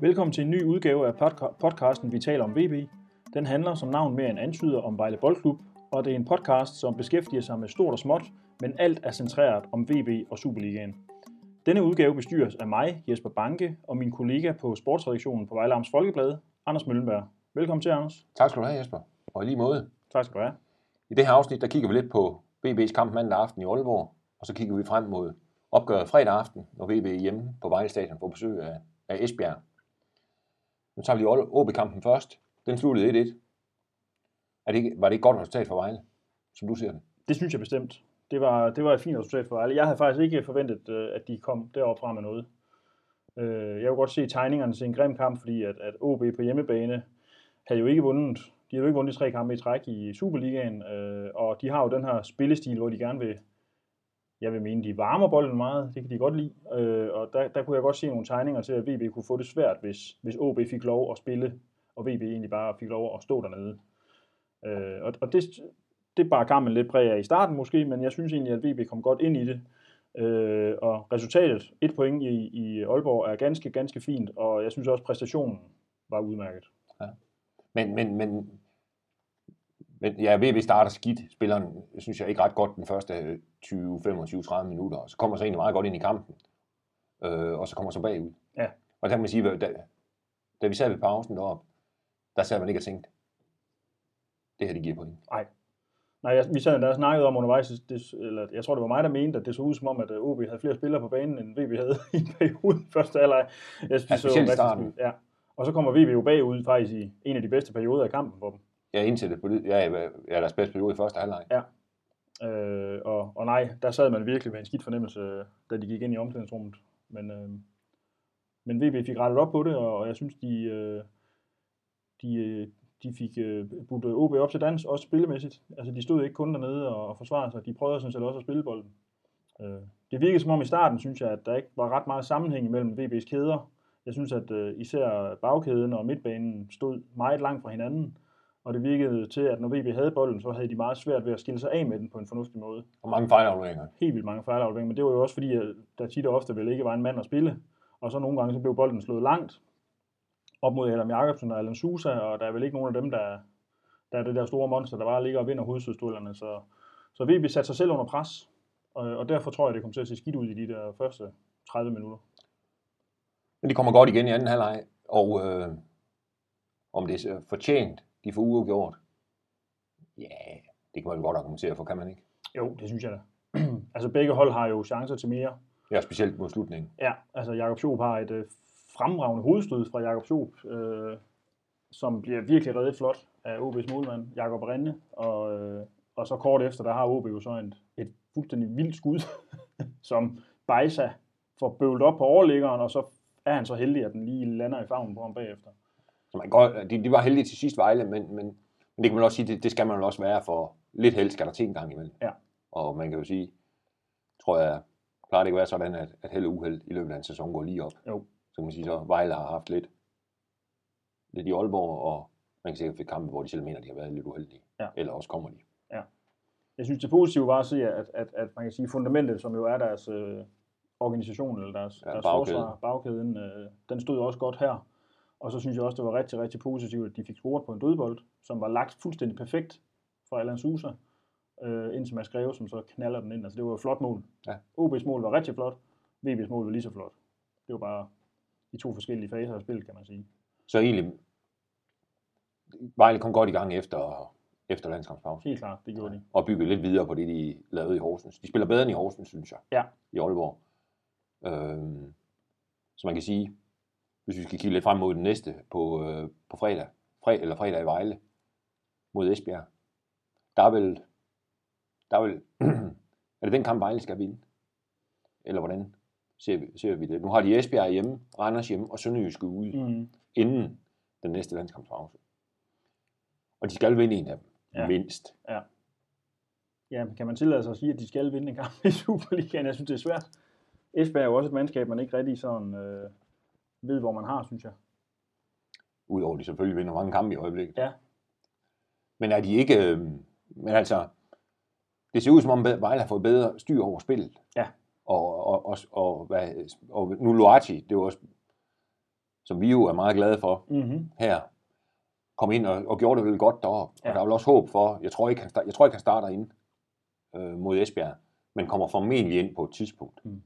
Velkommen til en ny udgave af podca- podcasten Vi taler om VB. Den handler som navn mere end antyder om Vejle Boldklub, og det er en podcast, som beskæftiger sig med stort og småt, men alt er centreret om VB og Superligaen. Denne udgave bestyres af mig, Jesper Banke, og min kollega på sportsredaktionen på Vejle Amts Folkeblad, Anders Møllenberg. Velkommen til, Anders. Tak skal du have, Jesper. Og i lige måde. Tak skal du have. I det her afsnit, der kigger vi lidt på VB's kamp mandag aften i Aalborg, og så kigger vi frem mod opgøret fredag aften, når VB er hjemme på Vejle Stadion får besøg af, af Esbjerg. Nu tager vi lige OB-kampen først. Den sluttede 1-1. Er det ikke, var det ikke godt resultat for Vejle, som du ser det? Det synes jeg bestemt. Det var, det var et fint resultat for Vejle. Jeg havde faktisk ikke forventet, øh, at de kom deroppe fra med noget. Øh, jeg kunne godt se tegningerne til en grim kamp, fordi at, at OB på hjemmebane havde jo ikke vundet. De havde jo ikke vundet de tre kampe i træk i Superligaen, øh, og de har jo den her spillestil, hvor de gerne vil, jeg vil mene, de varmer bolden meget, det kan de godt lide, øh, og der, der kunne jeg godt se nogle tegninger til, at VB kunne få det svært, hvis, hvis OB fik lov at spille, og VB egentlig bare fik lov at stå dernede. Øh, og, og det, det bare kampen lidt præg af i starten måske, men jeg synes egentlig, at VB kom godt ind i det. Øh, og resultatet, et point i, i Aalborg, er ganske, ganske fint, og jeg synes også, at præstationen var udmærket. Ja. Men, men, men, men ja, VB starter skidt. Spilleren, synes jeg, ikke ret godt den første 20, 25, 30 minutter. Og så kommer så egentlig meget godt ind i kampen. Øh, og så kommer så bagud. Ja. Og der kan man sige, da, da vi sad ved pausen deroppe, der sad man ikke og tænkte, det her, det giver point. Nej. Nej, jeg, vi sad der snakkede om undervejs, det, eller jeg tror, det var mig, der mente, at det så ud som om, at øh, OB havde flere spillere på banen, end VB havde i en periode første halvleg. Jeg synes, Ja, så specielt rigtig starten. Ja. Og så kommer VB jo bagud faktisk i en af de bedste perioder af kampen for dem. Ja, indtil det. Ja, ja, deres bedste periode i første halvleg. Øh, og, og nej, der sad man virkelig med en skidt fornemmelse, da de gik ind i omklædningsrummet. Men, øh, men VB fik rettet op på det, og, og jeg synes, de, øh, de, øh, de fik øh, budt øh, OB op til dans, også spillemæssigt. Altså, de stod ikke kun dernede og, og forsvarede sig, de prøvede sådan set også at spille bolden. Øh, det virkede som om i starten, synes jeg, at der ikke var ret meget sammenhæng mellem VB's kæder. Jeg synes, at øh, især bagkæden og midtbanen stod meget langt fra hinanden. Og det virkede til, at når VB havde bolden, så havde de meget svært ved at skille sig af med den på en fornuftig måde. Og mange fejlafleveringer. Helt vildt mange fejlafleveringer, men det var jo også fordi, at der tit og ofte vel ikke var en mand at spille. Og så nogle gange så blev bolden slået langt op mod Adam Jacobsen og Alan Sousa, og der er vel ikke nogen af dem, der, der er det der store monster, der bare ligger og vinder hovedstødstålerne. Så, så VB satte sig selv under pres, og, og derfor tror jeg, det kommer til at se skidt ud i de der første 30 minutter. Men de kommer godt igen i anden halvleg. Og øh, om det er fortjent, de får uafgjort. Ja, det kan man godt argumentere for, kan man ikke? Jo, det synes jeg da. altså begge hold har jo chancer til mere. Ja, specielt mod slutningen. Ja, altså Jakob Schoop har et øh, fremragende hovedstød fra Jakob Schoop, øh, som bliver virkelig reddet flot af OB's målmand, Jakob Rinde, og, øh, og så kort efter, der har OB jo så et, et fuldstændig vildt skud, som Bejsa får bøvlet op på overliggeren, og så er han så heldig, at den lige lander i favnen på ham bagefter. Man godt, de, de var heldige til sidst Vejle, men, men, men det kan man også sige, det, det skal man jo også være for lidt held skal der til en gang imellem. Ja. Og man kan jo sige, tror jeg, plejer det ikke at være sådan, at, at held og uheld i løbet af en sæson går lige op. Jo. Så kan man sige, så Vejle har haft lidt, lidt i Aalborg, og man kan sikkert få kampe, hvor de selv mener, de har været lidt uheldige. Ja. Eller også kommer de. Jeg synes, det positive var at se, at, at, at man kan sige, fundamentet, som jo er deres øh, organisation, eller deres, Ja, deres bagkæde. forsvar, bagkæden, øh, den stod også godt her. Og så synes jeg også, det var rigtig, rigtig positivt, at de fik scoret på en dødbold, som var lagt fuldstændig perfekt fra Alan Sousa, øh, indtil Mads Greve, som så knaller den ind. Altså, det var et flot mål. Ja. OB's mål var rigtig flot, VB's mål var lige så flot. Det var bare de to forskellige faser af spillet, kan man sige. Så egentlig, Vejle kom godt i gang efter, efter landskampspausen. Helt klart, det gjorde de. og bygge lidt videre på det, de lavede i Horsens. De spiller bedre end i Horsens, synes jeg, Ja. i Aalborg. Øhm, så man kan sige, hvis vi skal kigge lidt frem mod den næste på, øh, på fredag, fred, eller fredag i Vejle, mod Esbjerg, der er vel, der er vel, er det den kamp, Vejle skal vinde? Eller hvordan ser vi, ser vi det? Nu har de Esbjerg hjemme, Randers hjemme og Sønderjyske ude, mm. Inden den næste landskampspause. Og de skal vinde en af dem, Ja. ja. mindst. Ja, men kan man tillade sig at sige, at de skal vinde en kamp i Superligaen? Jeg synes, det er svært. Esbjerg er jo også et mandskab, man ikke rigtig sådan øh, ved, hvor man har, synes jeg. Udover at de selvfølgelig vinder mange kampe i øjeblikket. Ja. Men er de ikke... Øh, men altså, det ser ud som om Vejle har fået bedre styr over spillet. Ja. Og, og, og, og, hvad, og nu Luati, det var også som vi jo er meget glade for Mm-hmm. her, kom ind og, og gjorde det vel godt deroppe. Ja. Og der er vel også håb for, jeg tror ikke, han, jeg tror ikke, han starter ind øh, mod Esbjerg, men kommer formentlig ind på et tidspunkt. Mm.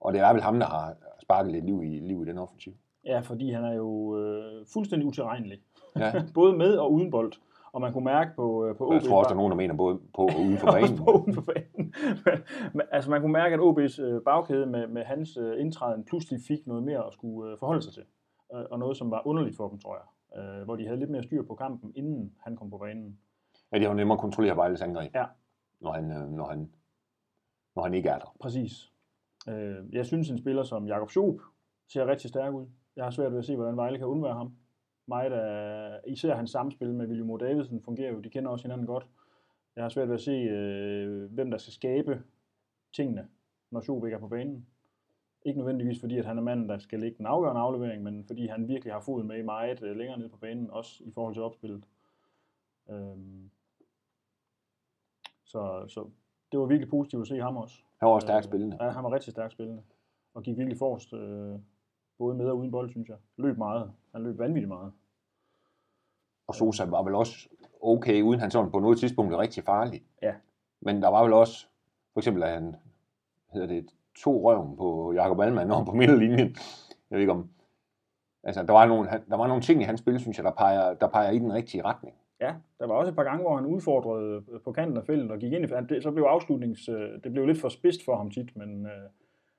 Og det er vel ham, der har sparket lidt liv i, liv i den offensiv. Ja, fordi han er jo øh, fuldstændig utilregnelig. Ja. Både med og uden bold. Og man kunne mærke på, øh, på Og jeg OB tror også, der er nogen, der mener både på og uden for banen. på uden for banen. men, altså man kunne mærke, at OB's øh, bagkæde med, med hans øh, indtræden pludselig fik noget mere at skulle øh, forholde sig til. Øh, og noget, som var underligt for dem, tror jeg. Øh, hvor de havde lidt mere styr på kampen, inden han kom på banen. Ja, det jo nemmere at kontrollere Vejles angreb, Ja. når, han, øh, når, han, når han ikke er der. Præcis. Øh, jeg synes, en spiller som Jakob Schoop ser rigtig stærk ud. Jeg har svært ved at se, hvordan Vejle kan undvære ham. Meget af, især hans samspil med William O. Davidsen fungerer jo. De kender også hinanden godt. Jeg har svært ved at se, øh, hvem der skal skabe tingene, når Schoop ikke er på banen. Ikke nødvendigvis fordi, at han er manden, der skal lægge den afgørende aflevering, men fordi han virkelig har foden med i meget øh, længere ned på banen, også i forhold til opspillet. Øhm, så, så det var virkelig positivt at se ham også. Han var også Øh, spillende. Ja, han var rigtig stærkt spillende. Og gik virkelig forrest, øh, både med og uden bold, synes jeg. Løb meget. Han løb vanvittigt meget. Og Sosa var vel også okay, uden han sådan på noget tidspunkt blev rigtig farlig. Ja. Men der var vel også, for eksempel at han, hedder det, to røven på Jakob Allmann over på midterlinjen. Jeg ved ikke om, altså der var nogle, der var nogle ting i hans spil, synes jeg, der peger, der peger i den rigtige retning. Ja, der var også et par gange, hvor han udfordrede øh, på kanten af feltet og gik ind i han- det, Så blev afslutnings... øh, Det blev lidt for spidst for ham tit, men, øh,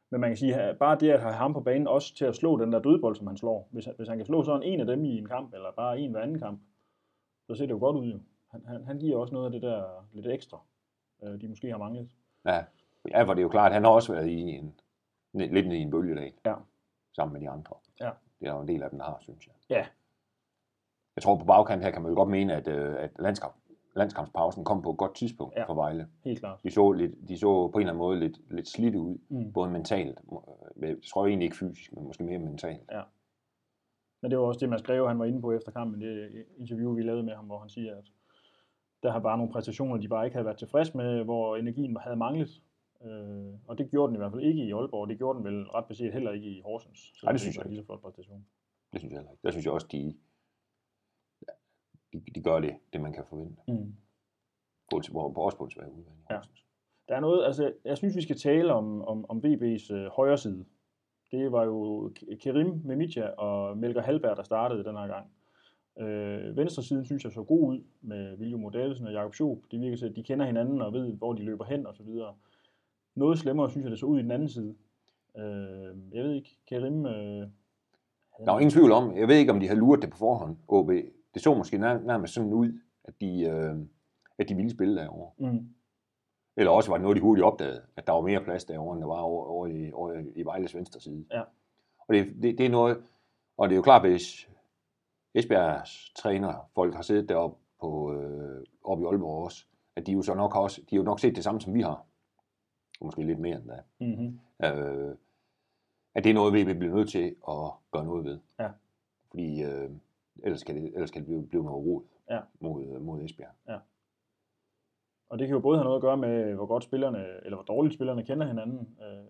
men man kan sige, at bare det at have ham på banen også til at slå den der dødbold, som han slår. Hvis, han- hvis han kan slå sådan en af dem i en kamp, eller bare en hver anden kamp, så ser det jo godt ud jo. Han, han, han giver også noget af det der lidt ekstra, de måske har manglet. Ja, ja hvor det er jo klart, han har også været i en, lidt nede i en bølgedal. Ja. Sammen med de andre. Ja. Det er jo en del af den, har, synes jeg. Ja. Jeg tror på bagkant her kan man jo godt mene, at, øh, at landskamp, landskampspausen kom på et godt tidspunkt Ja. ja. for Vejle. Helt klart. De så, lidt, de så på en eller anden måde lidt, lidt slidte ud, Mm. både mentalt, øh, jeg tror egentlig ikke fysisk, men måske mere mentalt. Men det var også det, man skrev, han var inde på efter kampen, det interview, vi lavede med ham, hvor han siger, at der har bare nogle præstationer, de bare ikke havde været tilfreds med, hvor energien havde manglet. Øh, og det gjorde den i hvert fald ikke i Aalborg, det gjorde den vel ret beset heller ikke i Horsens. Nej, det synes var jeg en lige så flot præstation. Det synes jeg heller ikke. Der synes jeg også, de, de, de gør det, det man kan forvente. Mm. På, på, på, også på svær udvalg. Ja. Der er noget, altså, jeg synes, vi skal tale om, om, om VB's øh, højre side. Det var jo Kerim Memicha og Melker Halberg, der startede den her gang. Øh, venstre siden synes jeg så god ud med William. Davidsen og Jakob Schoop. Det virker til, at de kender hinanden og ved, hvor de løber hen og så videre. Noget slemmere synes jeg, det så ud i den anden side. Øh, jeg ved ikke, Kerim... Øh, Der er jo ingen tvivl om, jeg ved ikke, om de havde luret det på forhånd, OB. Det så måske nær, nærmest sådan ud, at de, øh, at de ville spille derovre. Mm, Eller også var det noget, de hurtigt opdagede, at der var mere plads derovre, end der var over, over, i, over i Vejles venstre side. Ja. Og det, det, det er noget, og det er jo klart, hvis Esbjergs træner, folk har siddet deroppe på, øh, oppe i Aalborg også, at de jo så nok har også, de har jo nok set det samme, som vi har. Og måske lidt mere end det. mm-hmm. øh, at det er noget, vi bliver nødt til at gøre noget ved. Ja. Fordi øh, ellers, kan det, ellers kan det blive, blive noget rod Ja. mod, øh, mod Esbjerg. Og det kan jo både have noget at gøre med, hvor godt spillerne, eller hvor dårligt spillerne kender hinanden. Øh,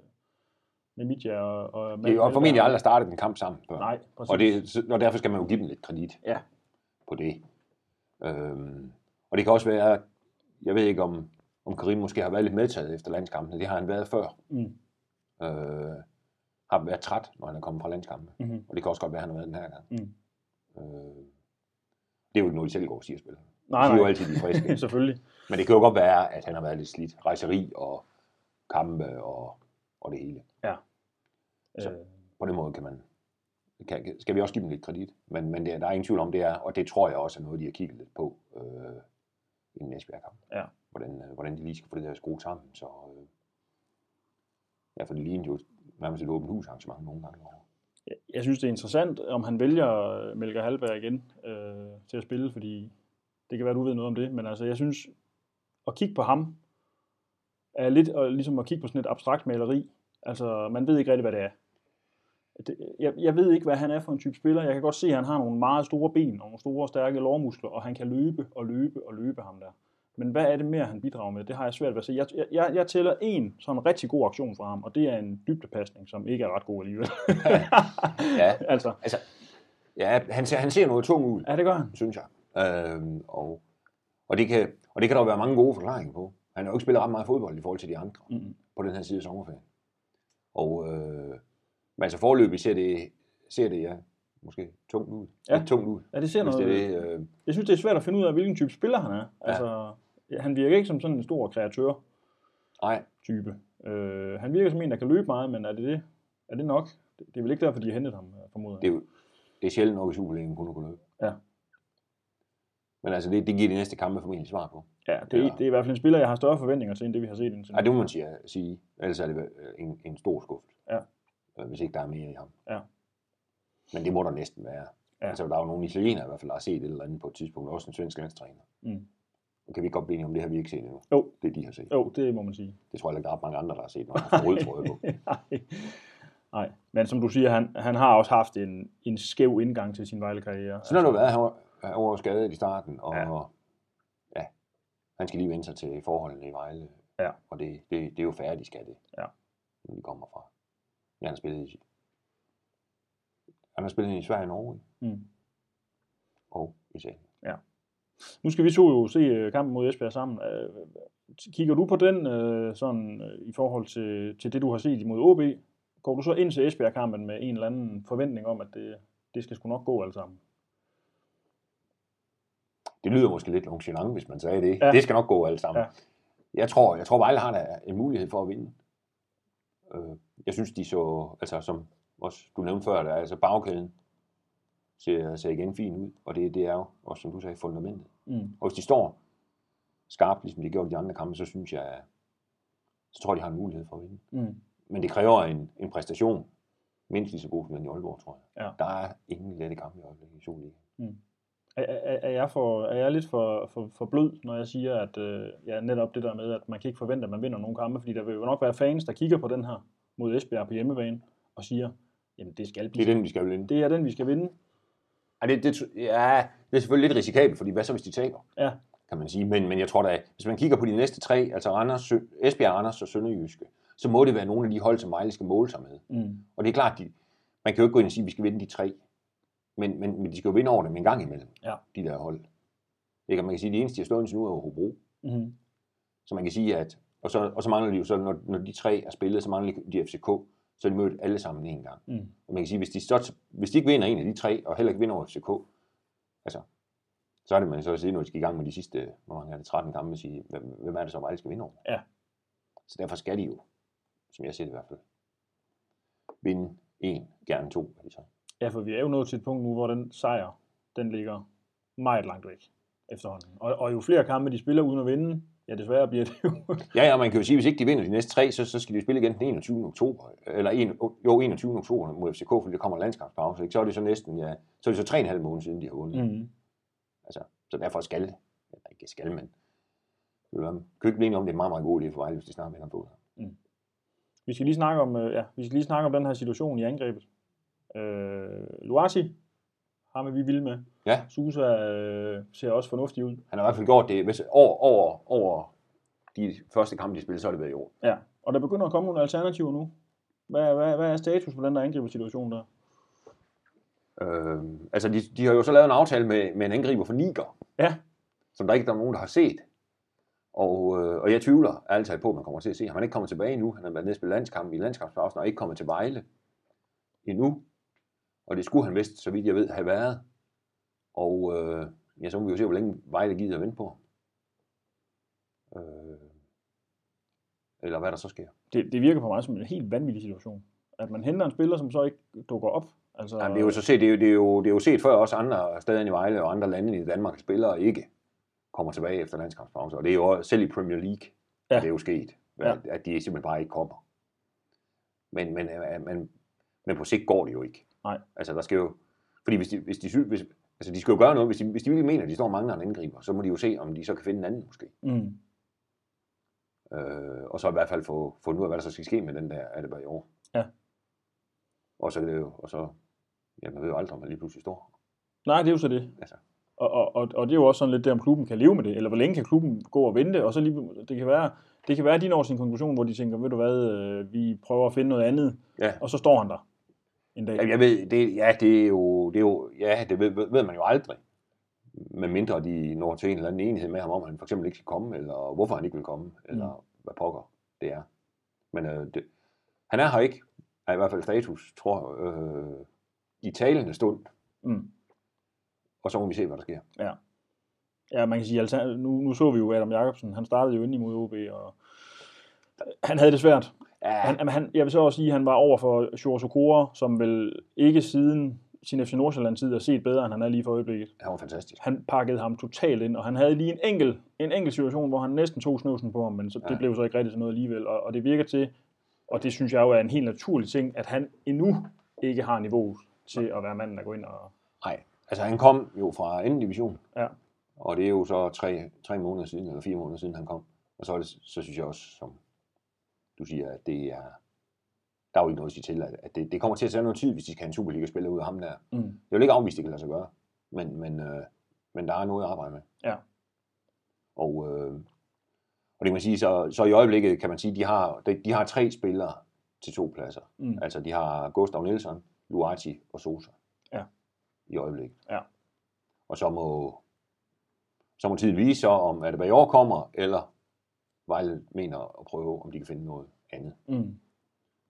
med Mitja og, og Det er jo formentlig aldrig startet en kamp sammen før. Nej, præcis. og, det, og derfor skal man jo give dem lidt kredit Ja. på det. Øhm, og det kan også være, jeg ved ikke om, om Karim måske har været lidt medtaget efter landskampene. Det har han været før. Mm. Øh, har været træt, når han er kommet fra landskampe. Mm-hmm. Og det kan også godt være, at han har været den her gang. Mm. Øh, det er jo ikke noget, de selv går og siger spiller. Nej, de siger jo nej. altid, de er friske. Selvfølgelig. Men det kan jo godt være, at han har været lidt slidt. Rejseri og kampe og, og det hele. Så- Øh, På den måde kan man, kan, skal vi også give dem lidt kredit. Men, men det, der er ingen tvivl om, det er, og det tror jeg også er noget, de har kigget lidt på øh, i den Esbjerg kamp. Ja. Hvordan, øh, hvordan de lige skal få det der skruet sammen. Så, øh, ja, for det ligner jo nærmest et åbent hus arrangement nogle gange jeg- synes, det er interessant, om han vælger øh, Melker Halberg igen øh, til at spille, fordi det kan være, du ved noget om det, men altså, jeg synes, at kigge på ham, er lidt og ligesom at kigge på sådan et abstrakt maleri. Altså, man ved ikke rigtig, hvad det er. Det, jeg, jeg ved ikke, hvad han er for en type spiller. Jeg kan godt se, at han har nogle meget store ben og nogle store, stærke lårmuskler, og han kan løbe og løbe og løbe ham der. Men hvad er det mere, han bidrager med? Det har jeg svært ved at se. Jeg, jeg, jeg tæller en sådan rigtig god aktion fra ham, og det er en dybdepasning, som ikke er ret god alligevel. Ja, altså, altså, ja han, ser, han ser noget tung ud, ja, det gør han. synes jeg. Øhm, og, og, det kan, og det kan der jo være mange gode forklaringer på. Han har jo ikke spillet ret meget fodbold i forhold til de andre Mm. på den her side af sommerferien. Og øh, men altså forløbig ser det, ser det ja, måske tungt ud. Ja. Lidt tungt ud. Ja, det ser noget. det, øh, Jeg synes, det er svært at finde ud af, hvilken type spiller han er. Altså, ja, han virker ikke som sådan en stor kreatør-type. nej, Øh, han virker som en, der kan løbe meget, men er det det? Er det nok? Det, det er vel ikke derfor, de har hentet ham, øh, formoder det er, jo, det er sjældent nok i Superligaen kun at kunne løbe. Ja. Men altså, det, det giver de næste kampe formentlig svar på. Ja, det, er, Ja. det er i hvert fald en spiller, jeg har større forventninger til, end det vi har set indtil nu. Ja, det må man sige, sige. Ellers er det øh, en, en stor skuft. Ja. Øh, Hvis ikke der er mere i ham. Ja. Men det må der næsten være. Ja. Altså, der er jo nogle italienere i hvert fald, der har set et eller andet på et tidspunkt. Også en svensk landstræner. Mm. Kan vi godt blive enige om, det har vi ikke set endnu. Jo. Det de har set. Jo, det må man sige. Det tror jeg ikke, der er mange andre, der har set, når er rød tråd på. Nej. Nej, men som du siger, han, han har også haft en, en skæv indgang til sin Vejle-karriere. Sådan har det været, han var, han var skadet i starten, og Ja. ja. ja, han skal lige vende sig til forholdene i Vejle. Ja. Og det, det, det er jo færdigt, de skal det. Ja. Når de kommer fra. Ja, han har spillet i, han har spillet i Sverige og Norge, Mm. og Italien. Nu skal vi to jo se øh, kampen mod Esbjerg sammen. Øh, Kigger du på den øh, sådan, i forhold til, til det, du har set imod OB? Går du så ind til Esbjerg-kampen med en eller anden forventning om, at det, det skal sgu nok gå alt sammen? Det lyder måske lidt nonchalant, hvis man sagde det. Ja. Det skal nok gå alle sammen. Ja. Jeg tror, jeg tror Vejle har der en mulighed for at vinde. Jeg synes, de så, altså som også du nævnte før, der er altså bagkæden ser, ser igen fint ud, og det, det er jo også, som du sagde, fundamentet. Mm. Og hvis de står skarpt, ligesom de gjorde i de andre kampe, så synes jeg, så tror jeg, de har en mulighed for at vinde. Mm. Men det kræver en, en præstation, mindst lige så god som den i Aalborg, tror jeg. Ja. Der er ingen lette kampe i øjeblikket i Superligaen. Er, er, er, jeg for, er jeg lidt for, for, for blød, når jeg siger, at øh, ja, netop det der med, at man kan ikke forvente, at man vinder nogle kampe, fordi der vil jo nok være fans, der kigger på den her mod Esbjerg på hjemmebane og siger, jamen det skal Det blive. er den, vi skal vinde. det er den, vi skal vinde. Ja, det, det, ja, det er selvfølgelig lidt risikabelt, fordi hvad så, hvis de taber? Ja. Kan man sige. Men, men jeg tror da, hvis man kigger på de næste tre, altså Randers, Sø- Esbjerg, Randers og Sønderjyske, så må det være nogle af de hold, som Vejle skal måle sig med. Mm. Og det er klart, de, man kan jo ikke gå ind og sige, at vi skal vinde de tre. Men, men, men de skal jo vinde over dem en gang imellem, Ja. de der hold. Ikke? Og man kan sige, at de eneste, de har slået indtil nu, er jo Hobro. Mm. Så man kan sige, at... Og så, og så mangler de jo så, når, når de tre er spillet, så mangler de FCK, så er de mødt alle sammen en gang. Mm. Og man kan sige, hvis de, så, hvis de ikke vinder en af de tre, og heller ikke vinder over FCK, altså, så er det, man så at sige, når de skal i gang med de sidste, hvor mange er det, 13 kampe, at sige, hvem, hvem er det så, Vejle skal vinde over? Ja. Så derfor skal de jo, som jeg ser det i hvert fald, vinde en, gerne to af de tre. Ja, for vi er jo nået til et punkt nu, hvor den sejr, den ligger meget langt væk efterhånden. Og, og jo flere kampe de spiller uden at vinde, ja desværre bliver det jo. Ja, ja, man kan jo sige, at hvis ikke de vinder de næste tre, så, så skal de spille igen den 21. oktober, eller en, jo 21. oktober mod FCK, fordi der kommer landskampspause, ikke? så er det så næsten, ja, så er det så tre og en halv måned siden, de har vundet. Mm. Altså, så derfor skal, eller ikke skal, men det være- kan ikke blive om, det er en meget, meget god idé for Vejle, hvis de snart vinder på det. Vi skal lige snakke om, øh, ja, vi skal lige snakke om den her situation i angrebet. Øh, Luasi, ham er vi vilde med. Ja. Susa øh, ser også fornuftig ud. Han har i hvert fald gjort det, hvis over, over, over de første kampe, de spillede, så har det været i år. Ja, og der begynder at komme nogle alternativer nu. Hvad, hvad, hvad er status på den der angribersituation der? Øh, altså, de, de har jo så lavet en aftale med, med en angriber for Niger, Ja, som der ikke er nogen, der har set. Og, øh, og jeg tvivler altid på, at man kommer til at se. ham. Han er ikke kommet tilbage endnu. Han har været nede og landskamp i landskampspausen, og er ikke kommet til Vejle endnu. Og det skulle han vist, så vidt jeg ved, have været. Og øh, ja, så må vi jo se, hvor længe Vejle gider at vente på. Øh, eller hvad der så sker. det, det virker på mig som en helt vanvittig situation. At man henter en spiller, som så ikke dukker op. Altså, Jamen, det er jo så set, det er jo, det er jo, det er jo set før også andre steder end i Vejle og andre lande i Danmark, at spillere ikke kommer tilbage efter landskampspause. Og det er jo selv i Premier League, Ja. ja. det er jo sket, Ja. at, at de simpelthen bare ikke kommer. Men, men, øh, men, men på sigt går det jo ikke. Nej. Altså der skal jo, fordi hvis de, hvis de, hvis, altså de skal jo gøre noget, hvis de, hvis de virkelig mener, at de står og mangler en angriber, så må de jo se, om de så kan finde en anden måske. Mm. Øh, og så i hvert fald få fundet ud af, hvad der så skal ske med den der, er bare i år. Ja. Og så, er det jo, og så, ja, man ved jo aldrig, om man lige pludselig står. Nej, det er jo så det. Altså. Og, og, og, og det er jo også sådan lidt det, om klubben kan leve med det, eller hvor længe kan klubben gå og vente, og så lige, det kan være, det kan være, at de når sin konklusion, hvor de tænker, ved du hvad, øh, vi prøver at finde noget andet, Ja. og så står han der en dag. Ja, jeg ved, det, ja, det er jo, det er jo ja, det ved, ved man jo aldrig. Med mindre de når til en eller anden enighed med ham om, han for eksempel ikke skal komme, eller hvorfor han ikke vil komme, eller mm. hvad pokker det er. Men øh, det, han er her ikke, er i hvert fald status, tror jeg, øh, i talende stund, Mm. og så må vi se, hvad der sker. Ja. Ja, man kan sige, altså, nu, nu så vi jo Adam Jacobsen, han startede jo ind imod OB, og han havde det svært. Ja, Han, han, jeg vil så også sige, at han var over for Sjors Okora, som vel ikke siden sin FC Nordsjælland-tid er set bedre, end han er lige for øjeblikket. han var fantastisk. Han pakkede ham totalt ind, og han havde lige en enkelt, en enkelt situation, hvor han næsten tog snøvsen på ham, men så. Ja. det blev så ikke rigtig til noget alligevel. Og, og det virker til, og det synes jeg jo er en helt naturlig ting, at han endnu ikke har niveau til at være manden, der går ind og... Nej, altså han kom jo fra anden division, Ja, og det er jo så tre, tre måneder siden, eller fire måneder siden, han kom. Og så, er det, så synes jeg også, som du siger, at det er, der er jo ikke noget at sige til, at, at det, det kommer til at tage noget tid, hvis de skal have en Superliga-spiller ud af ham der. mm. Jeg vil ikke afvise, det kan lade sig gøre, men, men, øh, men der er noget at arbejde med. Ja. Og, øh, og det kan man sige, så, så i øjeblikket kan man sige, de har, de, de har tre spillere til to pladser. Mm. Altså de har Gustav Nielsen, Luati og Sosa. Ja. I øjeblikket. Ja. Og så må, så må tiden vise så, om at det i år kommer, eller Vejle mener at prøve, om de kan finde noget andet. Mm.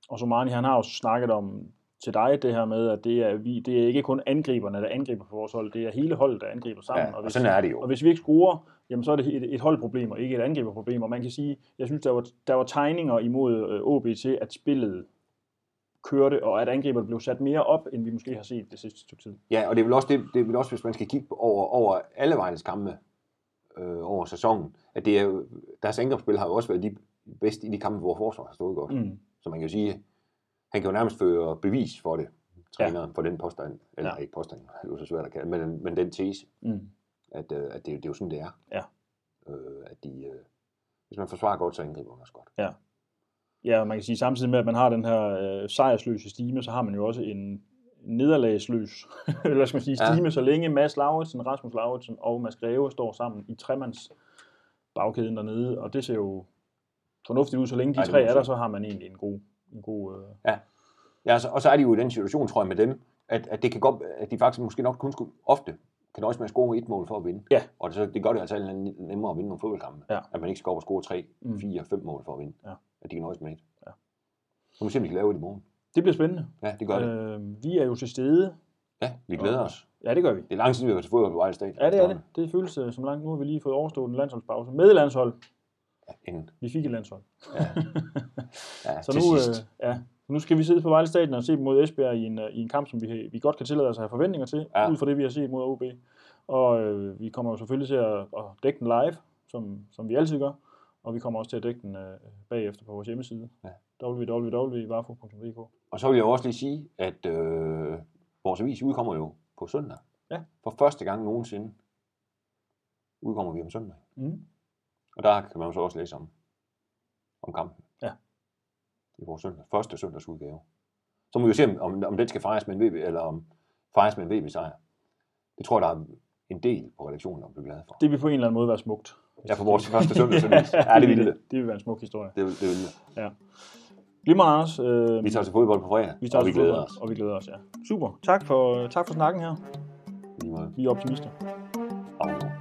Og Somani, han har jo snakket om til dig det her med, at det er, vi, det er ikke kun angriberne, der angriber på vores hold, det er hele holdet, der angriber sammen. Ja, og hvis, sådan er det jo. og hvis vi ikke scorer, jamen så er det et, et holdproblem, og ikke et angriberproblem. Og man kan sige, jeg synes, der var, der var tegninger imod øh, OB til, at spillet kørte, og at angriberne blev sat mere op, end vi måske har set det sidste stykke tid. Ja, og det er vel også, det, det er vel også hvis man skal kigge over, over alle Vejles kampe øh, over sæsonen, at det er, deres angrebsspil har jo også været de bedste i de kampe, hvor forsvaret har stået godt. Mm. Så man kan jo sige, han kan jo nærmest føre bevis for det, træneren, ja. for den påstand, eller Ja. ja. ikke påstand, det er jo så svært at kalde, men, men den tese, Mm. at, øh, at det, det er jo sådan, det er. Ja. Øh, at de, øh, hvis man forsvarer godt, så angriber man også godt. Ja. Ja, og man kan sige, samtidig med, at man har den her øh, sejrsløse stime, så har man jo også en nederlagsløs, eller skal man sige, Ja. stime, så længe Mads Lauritsen, Rasmus Lauritsen og Mads Greve står sammen i tremands bagkæden dernede, og det ser jo fornuftigt ud, så længe de Ja, det tre er der, så har man egentlig en god, en god øh, Ja, ja så, og så er de jo i den situation, tror jeg, med dem, at, at, det kan godt, at de faktisk måske nok kun skulle, ofte kan nøjes med at score et mål for at vinde. Ja. Og det, så, det gør det altså alt nemmere at vinde nogle fodboldkampe. Ja. At man ikke skal op og score 3, Mm. 4, 5 mål for at vinde. Ja. At de kan nøjes med et. Ja. Så må vi se, om de kan lave det i morgen. Det bliver spændende. Ja, det gør det. Øh, vi er jo til stede. Ja, vi glæder og- os. Ja, det gør vi. Det er lang tid, vi har været til fodbold på Vejle Stadion. Ja, det er det. Det føles øh, som langt. Nu har vi lige fået overstået en landsholdspause med landshold. Ja, en, Vi fik et landshold. ja. ja Så nu, sidst. øh, ja, nu skal vi sidde på Vejle Stadion og se mod Esbjerg i en, øh, i en kamp, som vi, vi godt kan tillade os at have forventninger til. Ja. ud fra det, vi har set mod OB. Og øh, vi kommer jo selvfølgelig til at, at dække den live, som, som vi altid gør. Og vi kommer også til at dække den øh, bagefter på vores hjemmeside. Ja. www.varfo.dk Og så vil jeg også lige sige, at øh, vores avis udkommer jo på søndag. Ja. For første gang nogensinde udkommer vi om søndag. mm. Og der kan man jo så også læse om, om kampen. Ja. I vores søndag, første søndagsudgave. Så må vi jo se, om, om, den skal fejres med en VB, eller om fejres med en VB-sejr. Det tror jeg, der er en del på redaktionen, der bliver glad for. Det vil på en eller anden måde være smukt. Ja, for vores første søndagsavis. Ja, det vil det. Det vil være en smuk historie. Det, vil- det vil Glimrende, Anders. Øh, Vi tager til fodbold på fredag, vi tager og vi glæder fodbold, os. Og vi glæder os, ja. Super. Tak for, tak for snakken her. Lige. Vi er optimister. Afgjort.